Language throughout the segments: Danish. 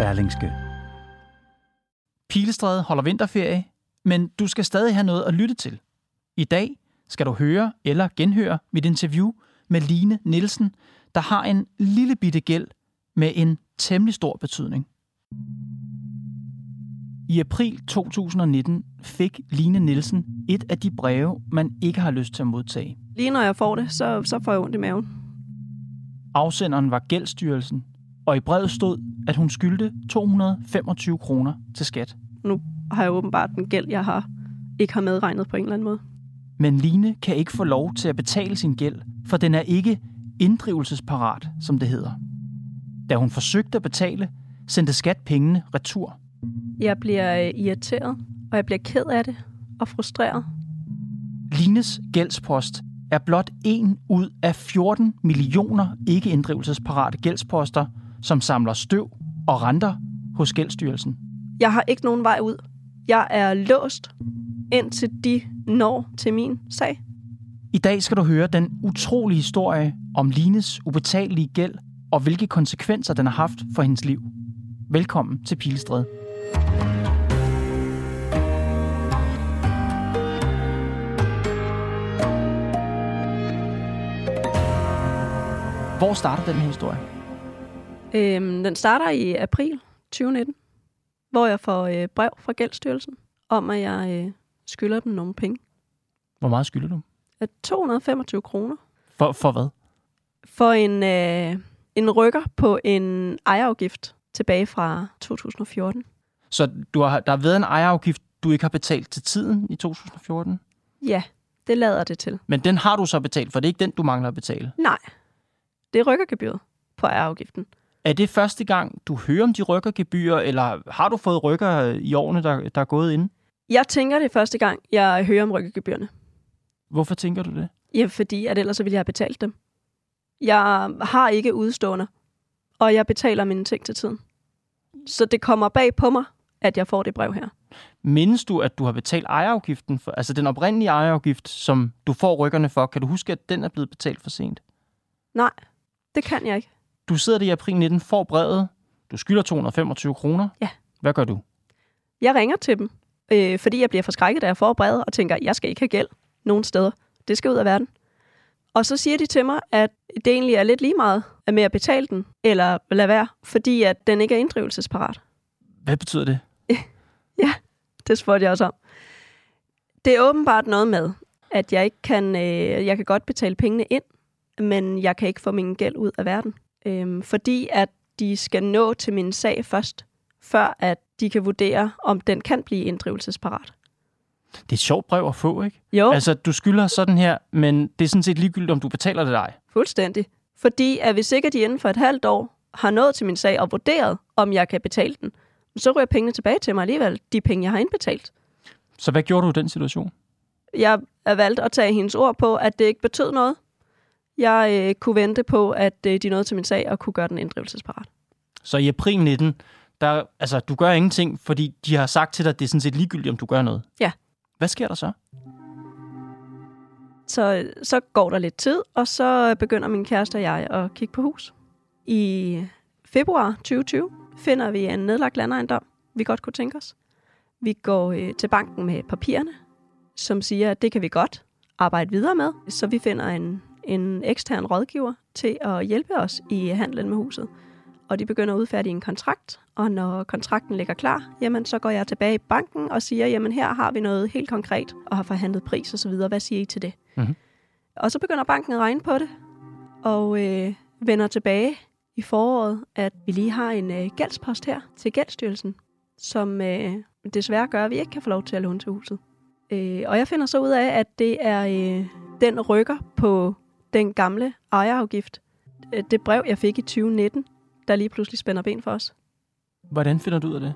Berlingske. Pilestræde holder vinterferie, men du skal stadig have noget at lytte til. I dag skal du høre eller genhøre mit interview med Line Nielsen, der har en lille bitte gæld med en temmelig stor betydning. I april 2019 fik Line Nielsen et af de breve, man ikke har lyst til at modtage. Lige når jeg får det, så, så får jeg ondt i maven. Afsenderen var Gældsstyrelsen, og i brevet stod, at hun skyldte 225 kroner til skat. Nu har jeg åbenbart den gæld, jeg har ikke har medregnet på en eller anden måde. Men Line kan ikke få lov til at betale sin gæld, for den er ikke inddrivelsesparat, som det hedder. Da hun forsøgte at betale, sendte skat pengene retur. Jeg bliver øh, irriteret, og jeg bliver ked af det og frustreret. Lines gældspost er blot en ud af 14 millioner ikke inddrivelsesparate gældsposter, som samler støv og renter hos Gældsstyrelsen. Jeg har ikke nogen vej ud. Jeg er låst, indtil de når til min sag. I dag skal du høre den utrolige historie om Lines ubetalelige gæld og hvilke konsekvenser den har haft for hendes liv. Velkommen til Pilestræde. Hvor starter den her historie? Øhm, den starter i april 2019, hvor jeg får øh, brev fra Gældsstyrelsen om, at jeg øh, skylder dem nogle penge. Hvor meget skylder du? At 225 kroner For, for hvad? for en, øh, en rykker på en ejerafgift tilbage fra 2014. Så du har, der har været en ejerafgift, du ikke har betalt til tiden i 2014? Ja, det lader det til. Men den har du så betalt, for det er ikke den, du mangler at betale. Nej, det er rykkergebyret på ejerafgiften. Er det første gang, du hører om de rykkergebyrer, eller har du fået rykker i årene, der, der er gået ind? Jeg tænker det første gang, jeg hører om rykkergebyrerne. Hvorfor tænker du det? Ja, fordi at ellers så ville jeg have betalt dem. Jeg har ikke udstående, og jeg betaler mine ting til tiden. Så det kommer bag på mig, at jeg får det brev her. Mindes du, at du har betalt ejerafgiften, for, altså den oprindelige ejerafgift, som du får rykkerne for? Kan du huske, at den er blevet betalt for sent? Nej, det kan jeg ikke. Du sidder der i april 19, får brevet, du skylder 225 kroner. Ja. Hvad gør du? Jeg ringer til dem, øh, fordi jeg bliver forskrækket, da jeg får brevet, og tænker, jeg skal ikke have gæld nogen steder. Det skal ud af verden. Og så siger de til mig, at det egentlig er lidt lige meget at med at betale den, eller lade være, fordi at den ikke er inddrivelsesparat. Hvad betyder det? Ja, det spurgte jeg også om. Det er åbenbart noget med, at jeg ikke kan, øh, jeg kan godt betale pengene ind, men jeg kan ikke få min gæld ud af verden. Øhm, fordi at de skal nå til min sag først, før at de kan vurdere, om den kan blive inddrivelsesparat. Det er et sjovt brev at få, ikke? Jo, altså, du skylder sådan her, men det er sådan set ligegyldigt, om du betaler det ej. fuldstændig. Fordi at hvis ikke de inden for et halvt år har nået til min sag og vurderet, om jeg kan betale den, så ryger pengene tilbage til mig alligevel, de penge, jeg har indbetalt. Så hvad gjorde du i den situation? Jeg er valgt at tage hendes ord på, at det ikke betød noget. Jeg øh, kunne vente på, at øh, de nåede til min sag og kunne gøre den inddrivelsesparat. Så i april 19, der, altså, du gør ingenting, fordi de har sagt til dig, at det er sådan set ligegyldigt, om du gør noget. Ja. Hvad sker der så? Så, så går der lidt tid, og så begynder min kæreste og jeg at kigge på hus. I februar 2020 finder vi en nedlagt landejendom, vi godt kunne tænke os. Vi går øh, til banken med papirerne, som siger, at det kan vi godt arbejde videre med. Så vi finder en, en ekstern rådgiver til at hjælpe os i handlen med huset. Og de begynder at udfærdige en kontrakt, og når kontrakten ligger klar, jamen så går jeg tilbage i banken og siger, jamen her har vi noget helt konkret, og har forhandlet pris osv. Hvad siger I til det? Mhm. Og så begynder banken at regne på det, og øh, vender tilbage i foråret, at vi lige har en øh, gældspost her til Gældsstyrelsen, som øh, desværre gør, at vi ikke kan få lov til at låne til huset. Øh, og jeg finder så ud af, at det er øh, den rykker på den gamle ejerafgift, øh, det brev, jeg fik i 2019, der lige pludselig spænder ben for os. Hvordan finder du ud af det?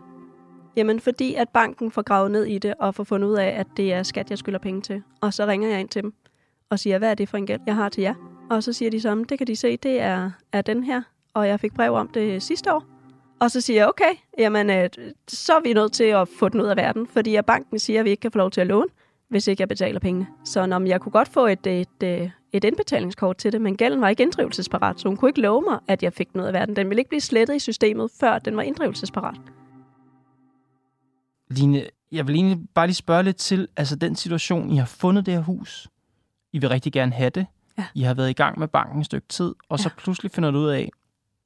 Jamen, fordi at banken får gravet ned i det og får fundet ud af, at det er skat, jeg skylder penge til. Og så ringer jeg ind til dem og siger, hvad er det for en gæld, jeg har til jer? Og så siger de så, det kan de se, det er, er den her. Og jeg fik brev om det sidste år. Og så siger jeg, okay, jamen, øh, så er vi nødt til at få den ud af verden, fordi at banken siger, at vi ikke kan få lov til at låne, hvis ikke jeg betaler pengene. Så når jeg kunne godt få et, et, et, et indbetalingskort til det, men gælden var ikke inddrivelsesparat, så hun kunne ikke love mig, at jeg fik ud af verden. Den ville ikke blive slettet i systemet, før den var inddrivelsesparat. Line, jeg vil egentlig bare lige spørge lidt til, altså den situation, I har fundet det her hus. I vil rigtig gerne have det. Ja. I har været i gang med banken et stykke tid, og så Ja. pludselig finder du ud af,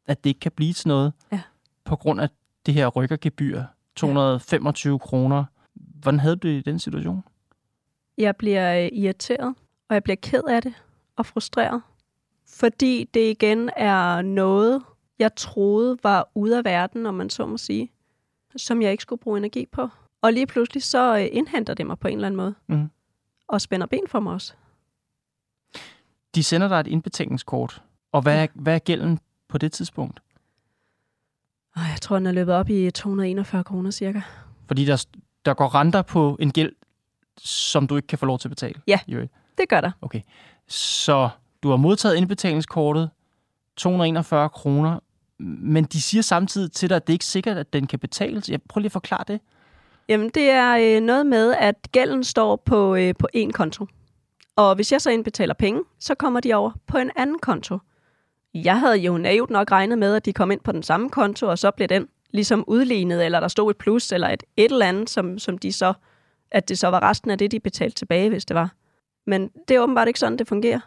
at det ikke kan blive til noget, Ja. på grund af det her rykkergebyr, 225 kroner. Hvordan havde du det i den situation? Jeg bliver øh, irriteret, og jeg bliver ked af det og frustreret. Fordi det igen er noget, jeg troede var ude af verden, om man så må sige, som jeg ikke skulle bruge energi på. Og lige pludselig så øh, indhenter det mig på en eller anden måde. Mhm. Og spænder ben for mig også. De sender dig et indbetalingskort, og hvad er, hvad er gælden på det tidspunkt? Jeg tror, den er løbet op i 241 kroner cirka. Fordi der, der går renter på en gæld, som du ikke kan få lov til at betale. Ja. Jo? Det gør der. Så du har modtaget indbetalingskortet, 241 kroner, men de siger samtidig til dig, at det ikke er sikkert, at den kan betales. Jeg prøver lige at forklare det. Jamen, det er øh, noget med, at gælden står på, øh, på én konto. Og hvis jeg så indbetaler penge, så kommer de over på en anden konto. Jeg havde jo naivt nok regnet med, at de kom ind på den samme konto, og så blev den ligesom udlignet, eller der stod et plus, eller et, et eller andet, som, som de så, at det så var resten af det, de betalte tilbage, hvis det var. Men det er åbenbart ikke sådan, det fungerer.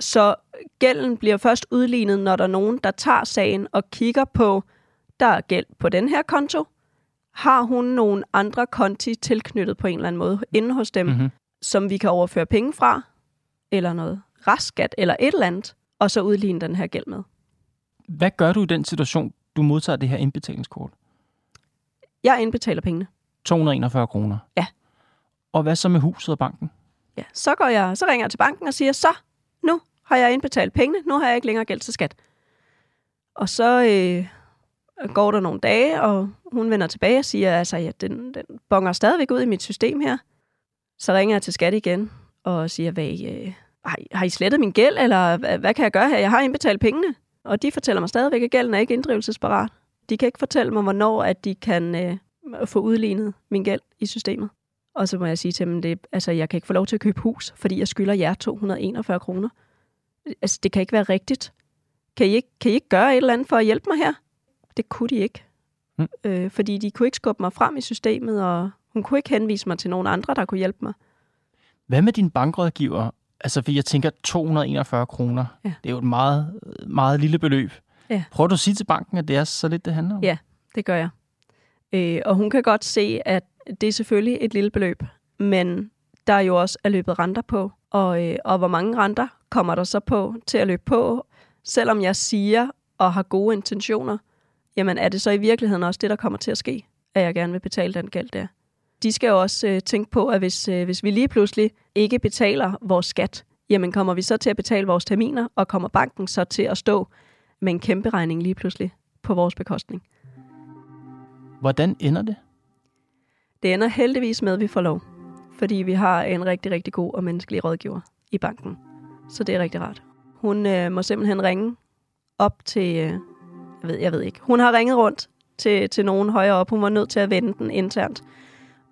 Så gælden bliver først udlignet, når der er nogen, der tager sagen og kigger på, der er gæld på den her konto, har hun nogle andre konti tilknyttet på en eller anden måde inde hos dem, Mm-hmm. som vi kan overføre penge fra, eller noget restskat, eller et eller andet, og så udligne den her gæld med. Hvad gør du i den situation, du modtager det her indbetalingskort? Jeg indbetaler pengene. 241 kroner. Ja. Og hvad så med huset og banken? Ja, så, går jeg, så ringer jeg til banken og siger, så, nu har jeg indbetalt pengene, nu har jeg ikke længere gæld til skat. Og så øh, går der nogle dage, og hun vender tilbage og siger, altså, ja, den, den bonger stadigvæk ud i mit system her. Så ringer jeg til skat igen og siger, hvad, øh, har, I, har I slettet min gæld, eller hvad, hvad kan jeg gøre her? Jeg har indbetalt pengene. Og de fortæller mig stadigvæk, at gælden er ikke inddrivelsesparat. De kan ikke fortælle mig, hvornår at de kan øh, få udlignet min gæld i systemet. Og så må jeg sige til dem, det, altså, jeg kan ikke få lov til at købe hus, fordi jeg skylder jer 241 kroner. Altså, det kan ikke være rigtigt. Kan I ikke, kan I ikke gøre et eller andet for at hjælpe mig her? Det kunne de ikke. Mm. Øh, fordi de kunne ikke skubbe mig frem i systemet, og hun kunne ikke henvise mig til nogen andre, der kunne hjælpe mig. Hvad med din bankrådgiver? Altså, for jeg tænker, 241 kroner, Ja. det er jo et meget, meget lille beløb. Ja. Prøver du at sige til banken, at det er så lidt, det handler om? Ja. Det gør jeg. Øh, og hun kan godt se, at det er selvfølgelig et lille beløb, men der er jo også er løbet renter på. Og, øh, og hvor mange renter kommer der så på til at løbe på, selvom jeg siger og har gode intentioner, jamen er det så i virkeligheden også det, der kommer til at ske, at jeg gerne vil betale den gæld der. De skal jo også øh, tænke på, at hvis, øh, hvis vi lige pludselig ikke betaler vores skat, jamen kommer vi så til at betale vores terminer, og kommer banken så til at stå med en kæmpe regning lige pludselig på vores bekostning. Hvordan ender det? Det ender heldigvis med, at vi får lov, fordi vi har en rigtig, rigtig god og menneskelig rådgiver i banken. Så det er rigtig rart. Hun øh, må simpelthen ringe op til, øh, jeg, ved, jeg ved ikke, hun har ringet rundt til, til nogen højere op. Hun var nødt til at vende den internt,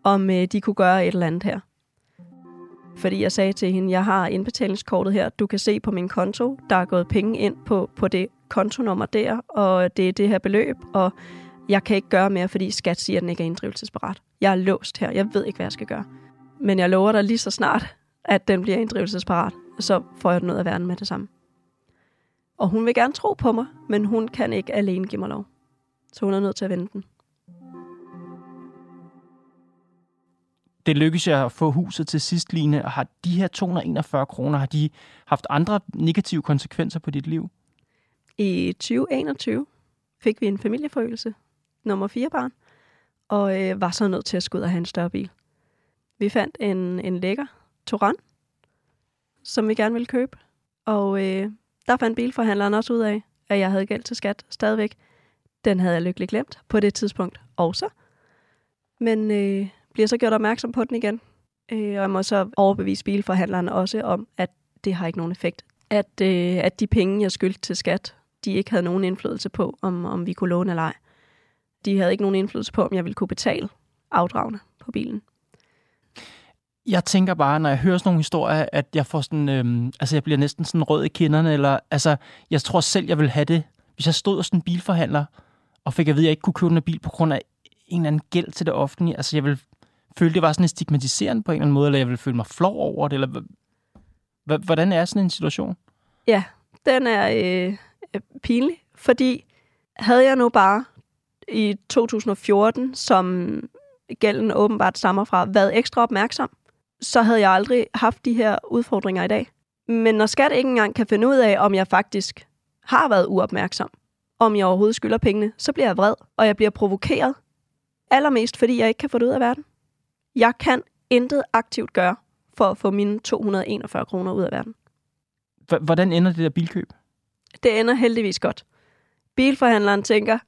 om øh, de kunne gøre et eller andet her. Fordi jeg sagde til hende, jeg har indbetalingskortet her, du kan se på min konto, der er gået penge ind på, på det kontonummer der, og det er det her beløb, og jeg kan ikke gøre mere, fordi skat siger, at den ikke er inddrivelsesparat. Jeg er låst her. Jeg ved ikke, hvad jeg skal gøre. Men jeg lover dig lige så snart, at den bliver inddrivelsesparat. Så får jeg den ud af verden med det samme. Og hun vil gerne tro på mig, men hun kan ikke alene give mig lov. Så hun er nødt til at vende den. Det lykkedes jeg at få huset til sidst, Line. Og har de her 241 kroner, har de haft andre negative konsekvenser på dit liv? I 2021 fik vi en familieforøgelse, nummer 4 barn, og øh, var så nødt til at skulle ud og have en større bil. Vi fandt en, en lækker Touran, som vi gerne ville købe, og øh, Der fandt bilforhandleren også ud af, at jeg havde gæld til skat stadigvæk. Den havde jeg lykkeligt glemt på det tidspunkt også. Men øh, bliver så gjort opmærksom på den igen. Øh, og jeg må så overbevise bilforhandleren også om, at det har ikke nogen effekt. At, øh, at de penge, jeg skyldte til skat, de ikke havde nogen indflydelse på, om, om vi kunne låne eller ej. De havde ikke nogen indflydelse på, om jeg ville kunne betale afdragene på bilen. Jeg tænker bare, når jeg hører sådan nogle historier, at jeg får sådan, øhm, altså jeg bliver næsten sådan rød i kinderne, eller altså, jeg tror selv, jeg vil have det, hvis jeg stod hos en bilforhandler, og fik at vide, at jeg ikke kunne købe en bil på grund af en eller anden gæld til det offentlige. Altså, jeg vil føle, det var sådan stigmatiserende på en eller anden måde, eller jeg vil føle mig flov over det, eller hvordan er sådan en situation? Ja, den er øh, pinlig, fordi havde jeg nu bare i 2014, som gælden åbenbart stammer fra, været ekstra opmærksom, så havde jeg aldrig haft de her udfordringer i dag. Men når skat ikke engang kan finde ud af, om jeg faktisk har været uopmærksom, om jeg overhovedet skylder pengene, så bliver jeg vred, og jeg bliver provokeret. Allermest, fordi jeg ikke kan få det ud af verden. Jeg kan intet aktivt gøre for at få mine 241 kroner ud af verden. Hvordan ender det der bilkøb? Det ender heldigvis godt. Bilforhandleren tænker,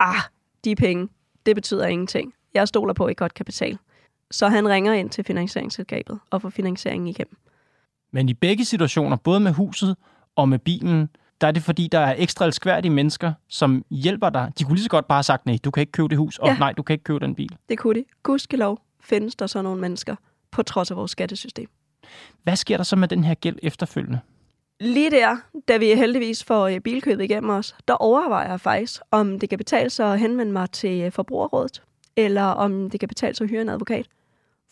ah, de penge, det betyder ingenting. Jeg stoler på, at I godt kan betale. Så han ringer ind til finansieringsselskabet og får finansieringen igennem. Men i begge situationer, både med huset og med bilen, der er det fordi, der er ekstra elskværdige mennesker, som hjælper dig. De kunne lige så godt bare have sagt, nej, du kan ikke købe det hus, og ja. nej, du kan ikke købe den bil. Det kunne de. Gudskelov findes der så nogle mennesker, på trods af vores skattesystem. Hvad sker der så med den her gæld efterfølgende? Lige der, da vi heldigvis får øh, bilkøbet igennem os, der overvejer jeg faktisk, om det kan betale sig at henvende mig til øh, forbrugerrådet, eller om det kan betale sig at hyre en advokat.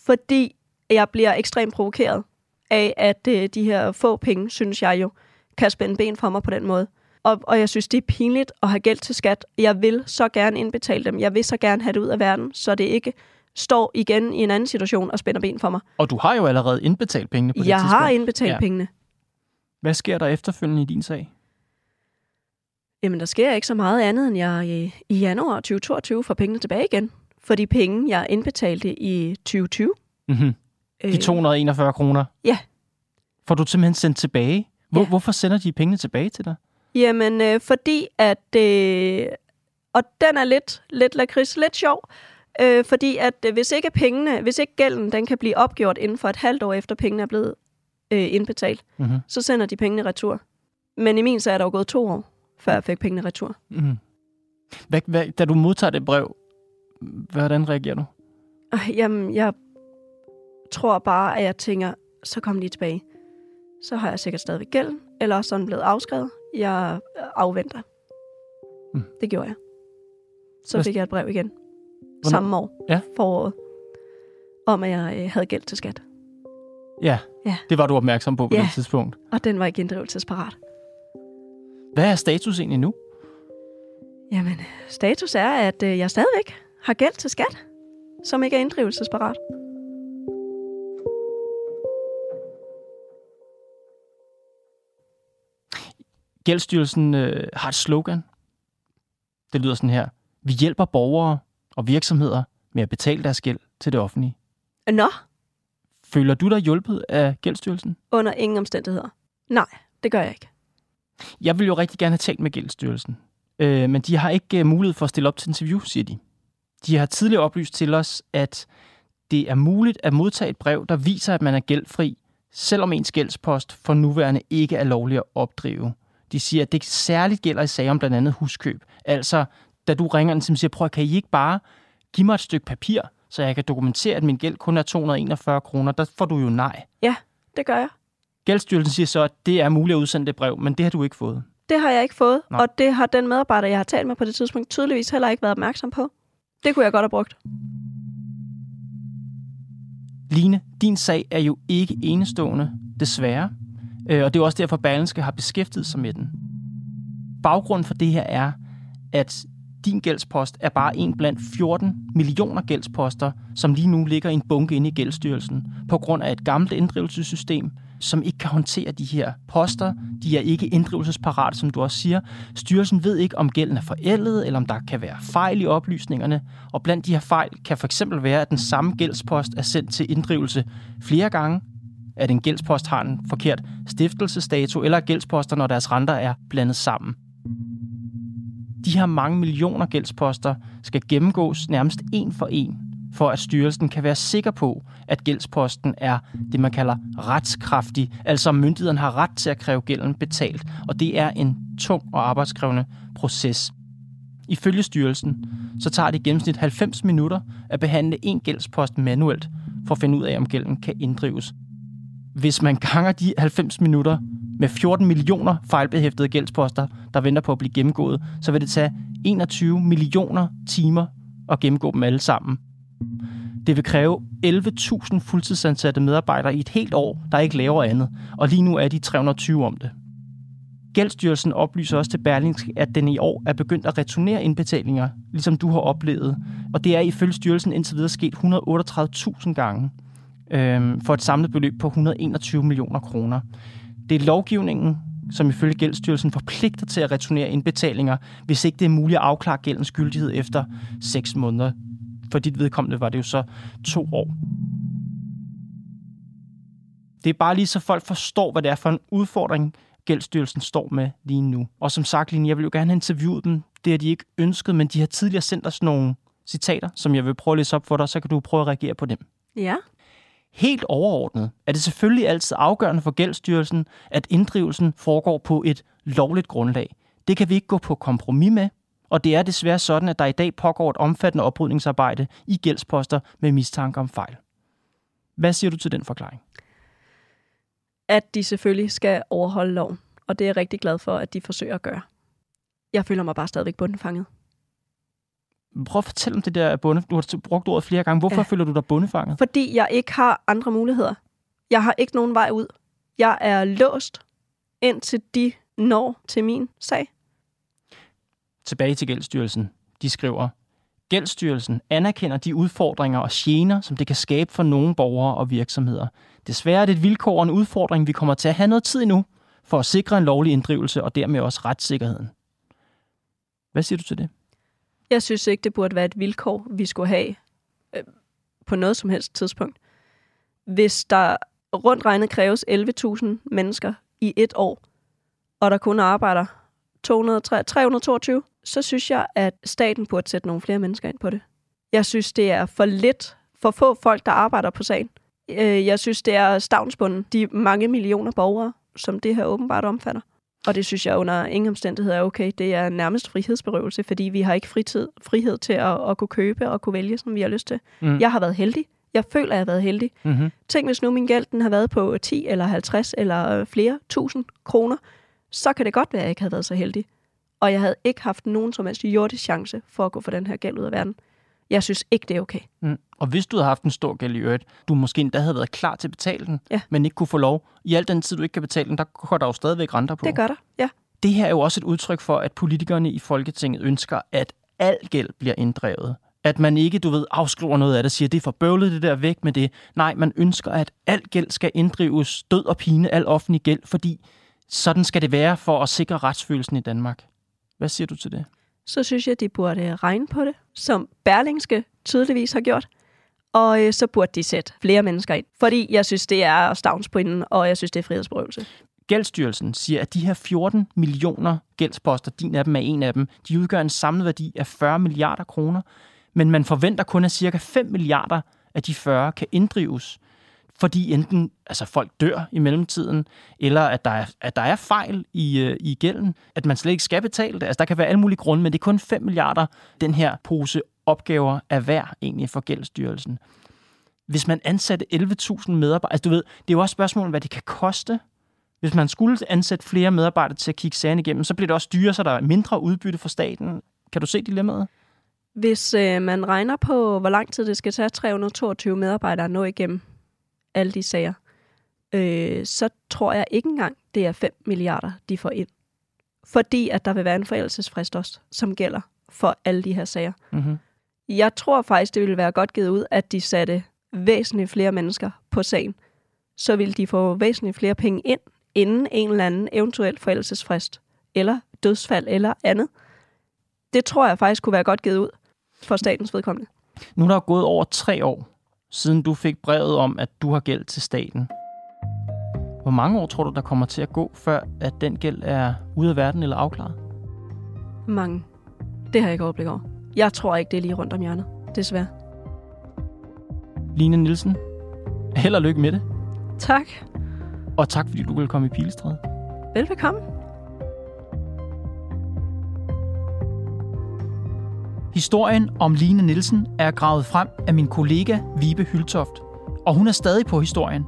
Fordi jeg bliver ekstremt provokeret af, at øh, de her få penge, synes jeg jo, kan spænde ben for mig på den måde. Og, og jeg synes, det er pinligt at have gæld til skat. Jeg vil så gerne indbetale dem. Jeg vil så gerne have det ud af verden, så det ikke står igen i en anden situation og spænder ben for mig. Og du har jo allerede indbetalt pengene på jeg det tidspunkt. Jeg har indbetalt ja. pengene. Hvad sker der efterfølgende i din sag? Jamen, der sker ikke så meget andet, end jeg i, i januar 2022 får pengene tilbage igen. For de penge, jeg indbetalte i 2020. Mm-hmm. De 241 øh, kroner? Ja. Får du simpelthen sendt tilbage? Hvor, ja. Hvorfor sender de pengene tilbage til dig? Jamen, øh, fordi at... Øh, og den er lidt, lidt lakrids, lidt sjov. Øh, fordi at øh, hvis ikke pengene, hvis ikke gælden, den kan blive opgjort inden for et halvt år efter pengene er blevet øh, indbetalt, mm-hmm. så sender de pengene retur. Men i min sag er der jo gået to år, før jeg fik pengene retur. Mm-hmm. Hvad, hvad, da du modtager det brev, hvordan reagerer du? Jamen, jeg tror bare, at jeg tænker, så kom lige tilbage. Så har jeg sikkert stadigvæk gælden, eller sådan blevet afskrevet. Jeg afventer. Mm. Det gjorde jeg. Så Hvad? fik jeg et brev igen. Hvornår? Samme år. Ja. Foråret. Om at jeg øh, havde gæld til skat. Ja, ja, det var du opmærksom på på ja. det tidspunkt. og den var ikke inddrivelsesparat. Hvad er status egentlig nu? Jamen, status er, at øh, jeg stadigvæk har gæld til skat, som ikke er inddrivelsesparat. Gældsstyrelsen øh, har et slogan. Det lyder sådan her. Vi hjælper borgere og virksomheder med at betale deres gæld til det offentlige. Nå. Føler du dig hjulpet af Gældsstyrelsen? Under ingen omstændigheder. Nej, det gør jeg ikke. Jeg vil jo rigtig gerne have talt med Gældsstyrelsen, øh, men de har ikke øh, mulighed for at stille op til interview, siger de. De har tidligere oplyst til os, at det er muligt at modtage et brev, der viser, at man er gældfri, selvom ens gældspost for nuværende ikke er lovlig at opdrive. De siger, at det særligt gælder i sager om blandt andet huskøb. Altså, da du ringer ind, siger, prøv, kan I ikke bare give mig et stykke papir, så jeg kan dokumentere, at min gæld kun er 241 kroner, der får du jo nej. Ja, det gør jeg. Gældsstyrelsen siger så, at det er muligt at udsende det brev, men det har du ikke fået. Det har jeg ikke fået, Nå. og det har den medarbejder, jeg har talt med på det tidspunkt, tydeligvis heller ikke været opmærksom på. Det kunne jeg godt have brugt. Line, din sag er jo ikke enestående, desværre. Øh, og det er også derfor, Berlingske har beskæftiget sig med den. Baggrunden for det her er, at din gældspost er bare en blandt 14 millioner gældsposter, som lige nu ligger i en bunke inde i gældsstyrelsen, på grund af et gammelt inddrivelsessystem, som ikke kan håndtere de her poster. De er ikke inddrivelsesparate, som du også siger. Styrelsen ved ikke, om gælden er forældet, eller om der kan være fejl i oplysningerne. Og blandt de her fejl kan for eksempel være, at den samme gældspost er sendt til inddrivelse flere gange, at en gældspost har en forkert stiftelsesdato, eller gældsposter, når deres renter er blandet sammen. De her mange millioner gældsposter skal gennemgås nærmest en for en, for at styrelsen kan være sikker på, at gældsposten er det, man kalder retskraftig, altså myndigheden har ret til at kræve gælden betalt, og det er en tung og arbejdskrævende proces. Ifølge styrelsen, så tager det i gennemsnit 90 minutter at behandle en gældspost manuelt, for at finde ud af, om gælden kan inddrives. Hvis man ganger de 90 minutter med 14 millioner fejlbehæftede gældsposter, der venter på at blive gennemgået, så vil det tage 21 millioner timer at gennemgå dem alle sammen. Det vil kræve 11.000 fuldtidsansatte medarbejdere i et helt år, der ikke laver andet, og lige nu er de 320 om det. Gældsstyrelsen oplyser også til Berlingske, at den i år er begyndt at returnere indbetalinger, ligesom du har oplevet. Og det er ifølge styrelsen indtil videre sket 138.000 gange øh, for et samlet beløb på 121 millioner kroner. Det er lovgivningen, som ifølge Gældsstyrelsen forpligter til at returnere indbetalinger, hvis ikke det er muligt at afklare gældens gyldighed efter 6 måneder. For dit vedkommende var det jo så to år. Det er bare lige så folk forstår, hvad det er for en udfordring, Gældsstyrelsen står med lige nu. Og som sagt, Line, jeg vil jo gerne have interviewet dem. Det har de ikke ønsket, men de har tidligere sendt os nogle citater, som jeg vil prøve at læse op for dig, så kan du prøve at reagere på dem. Ja. Helt overordnet er det selvfølgelig altid afgørende for Gældsstyrelsen, at inddrivelsen foregår på et lovligt grundlag. Det kan vi ikke gå på kompromis med, og det er desværre sådan, at der i dag pågår et omfattende oprydningsarbejde i gældsposter med mistanke om fejl. Hvad siger du til den forklaring? At de selvfølgelig skal overholde loven, og det er jeg rigtig glad for, at de forsøger at gøre. Jeg føler mig bare stadigvæk bundefanget. Prøv at fortælle om det der bunde. Du har brugt ordet flere gange. Hvorfor ja. Ja. føler du dig bundefanget? Fordi jeg ikke har andre muligheder. Jeg har ikke nogen vej ud. Jeg er låst, indtil de når til min sag. Tilbage til Gældsstyrelsen. De skriver, Gældsstyrelsen anerkender de udfordringer og gener, som det kan skabe for nogle borgere og virksomheder. Desværre er det et vilkår og en udfordring, vi kommer til at have noget tid endnu, for at sikre en lovlig inddrivelse og dermed også retssikkerheden. Hvad siger du til det? Jeg synes ikke, det burde være et vilkår, vi skulle have øh, på noget som helst tidspunkt. Hvis der rundt regnet kræves 11.000 mennesker i et år, og der kun arbejder 203, 322, så synes jeg, at staten burde sætte nogle flere mennesker ind på det. Jeg synes, det er for lidt, for få folk, der arbejder på sagen. Øh, jeg synes, det er stavnsbunden, de mange millioner borgere, som det her åbenbart omfatter. Og det synes jeg under ingen omstændigheder er okay. Det er nærmest frihedsberøvelse, fordi vi har ikke fritid, frihed til at, at kunne købe og kunne vælge, som vi har lyst til. Mm. Jeg har været heldig. Jeg føler, at jeg har været heldig. Mm-hmm. Tænk, hvis nu min gæld den har været på 10 eller 50 eller øh, flere tusind kroner, så kan det godt være, at jeg ikke havde været så heldig. Og jeg havde ikke haft nogen som helst jordisk chance for at gå for den her gæld ud af verden. Jeg synes ikke, det er okay. Mm. Og hvis du havde haft en stor gæld i øvrigt, du måske endda havde været klar til at betale den, Ja. men ikke kunne få lov. I al den tid, du ikke kan betale den, der går der jo stadigvæk renter på. Det gør der, ja. Det her er jo også et udtryk for, at politikerne i Folketinget ønsker, at al gæld bliver inddrevet. At man ikke, du ved, afskriver noget af det siger, det er for bøvlet det der væk med det. Nej, man ønsker, at al gæld skal inddrives, død og pine, al offentlig gæld, fordi sådan skal det være for at sikre retsfølelsen i Danmark. Hvad siger du til det? Så synes jeg, de burde øh, regne på det, som Berlingske tydeligvis har gjort. Og øh, så burde de sætte flere mennesker ind. Fordi jeg synes, det er stavnsprinden, og jeg synes, det er frihedsberøvelse. Gældsstyrelsen siger, at de her 14 millioner gældsposter, din af dem er en af dem, de udgør en samlet værdi af 40 milliarder kroner, men man forventer kun, at cirka 5 milliarder af de 40 kan inddrives, fordi enten altså folk dør i mellemtiden, eller at der er, at der er fejl i, øh, i gælden, at man slet ikke skal betale det. Altså, der kan være alle mulige grunde, men det er kun 5 milliarder, den her pose opgaver er værd egentlig for Gældsstyrelsen. Hvis man ansatte 11.000 medarbejdere, altså du ved, det er jo også spørgsmålet, hvad det kan koste. Hvis man skulle ansætte flere medarbejdere til at kigge sagen igennem, så bliver det også dyrere, så der er mindre udbytte for staten. Kan du se dilemmaet? Hvis øh, man regner på, hvor lang tid det skal tage 322 medarbejdere at nå igennem alle de sager, øh, så tror jeg ikke engang, det er 5 milliarder, de får ind. Fordi at der vil være en forældelsesfrist også, som gælder for alle de her sager. Mm-hmm. Jeg tror faktisk, det ville være godt givet ud, at de satte væsentligt flere mennesker på sagen. Så ville de få væsentligt flere penge ind, inden en eller anden eventuel forældelsesfrist, eller dødsfald, eller andet. Det tror jeg faktisk kunne være godt givet ud for statens vedkommende. Nu er der gået over tre år, siden du fik brevet om, at du har gæld til staten. Hvor mange år tror du, der kommer til at gå, før at den gæld er ude af verden eller afklaret? Mange. Det har jeg ikke overblik over. Jeg tror ikke, det er lige rundt om hjørnet. Desværre. Line Nielsen, held og lykke med det. Tak. Og tak, fordi du ville komme i Pilestræde. Velbekomme. Historien om Line Nielsen er gravet frem af min kollega Vibe Hyltoft, og hun er stadig på historien.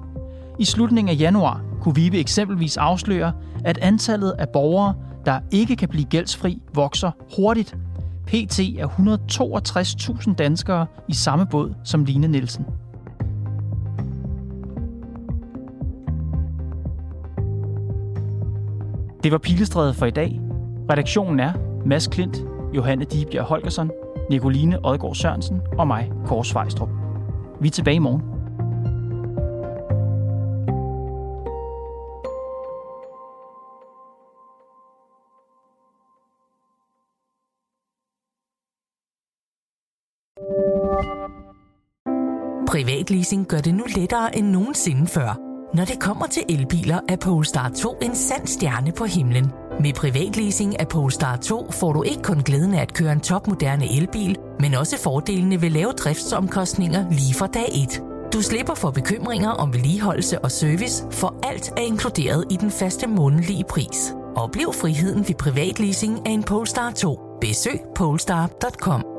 I slutningen af januar kunne Vibe eksempelvis afsløre, at antallet af borgere, der ikke kan blive gældsfri, vokser hurtigt. PT er 162.000 danskere i samme båd som Line Nielsen. Det var Pilestrædet for i dag. Redaktionen er Mads Klint, Johanne Dibjerg Holgersen, Nicoline Odgaard Sørensen og mig, Kåre Svejstrup. Vi er tilbage i morgen. Privatleasing gør det nu lettere end nogensinde før. Når det kommer til elbiler, er Polestar 2 en sand stjerne på himlen. Med privatleasing af Polestar 2 får du ikke kun glæden af at køre en topmoderne elbil, men også fordelene ved lave driftsomkostninger lige fra dag 1. Du slipper for bekymringer om vedligeholdelse og service, for alt er inkluderet i den faste månedlige pris. Oplev friheden ved privatleasing af en Polestar 2. Besøg polestar.com.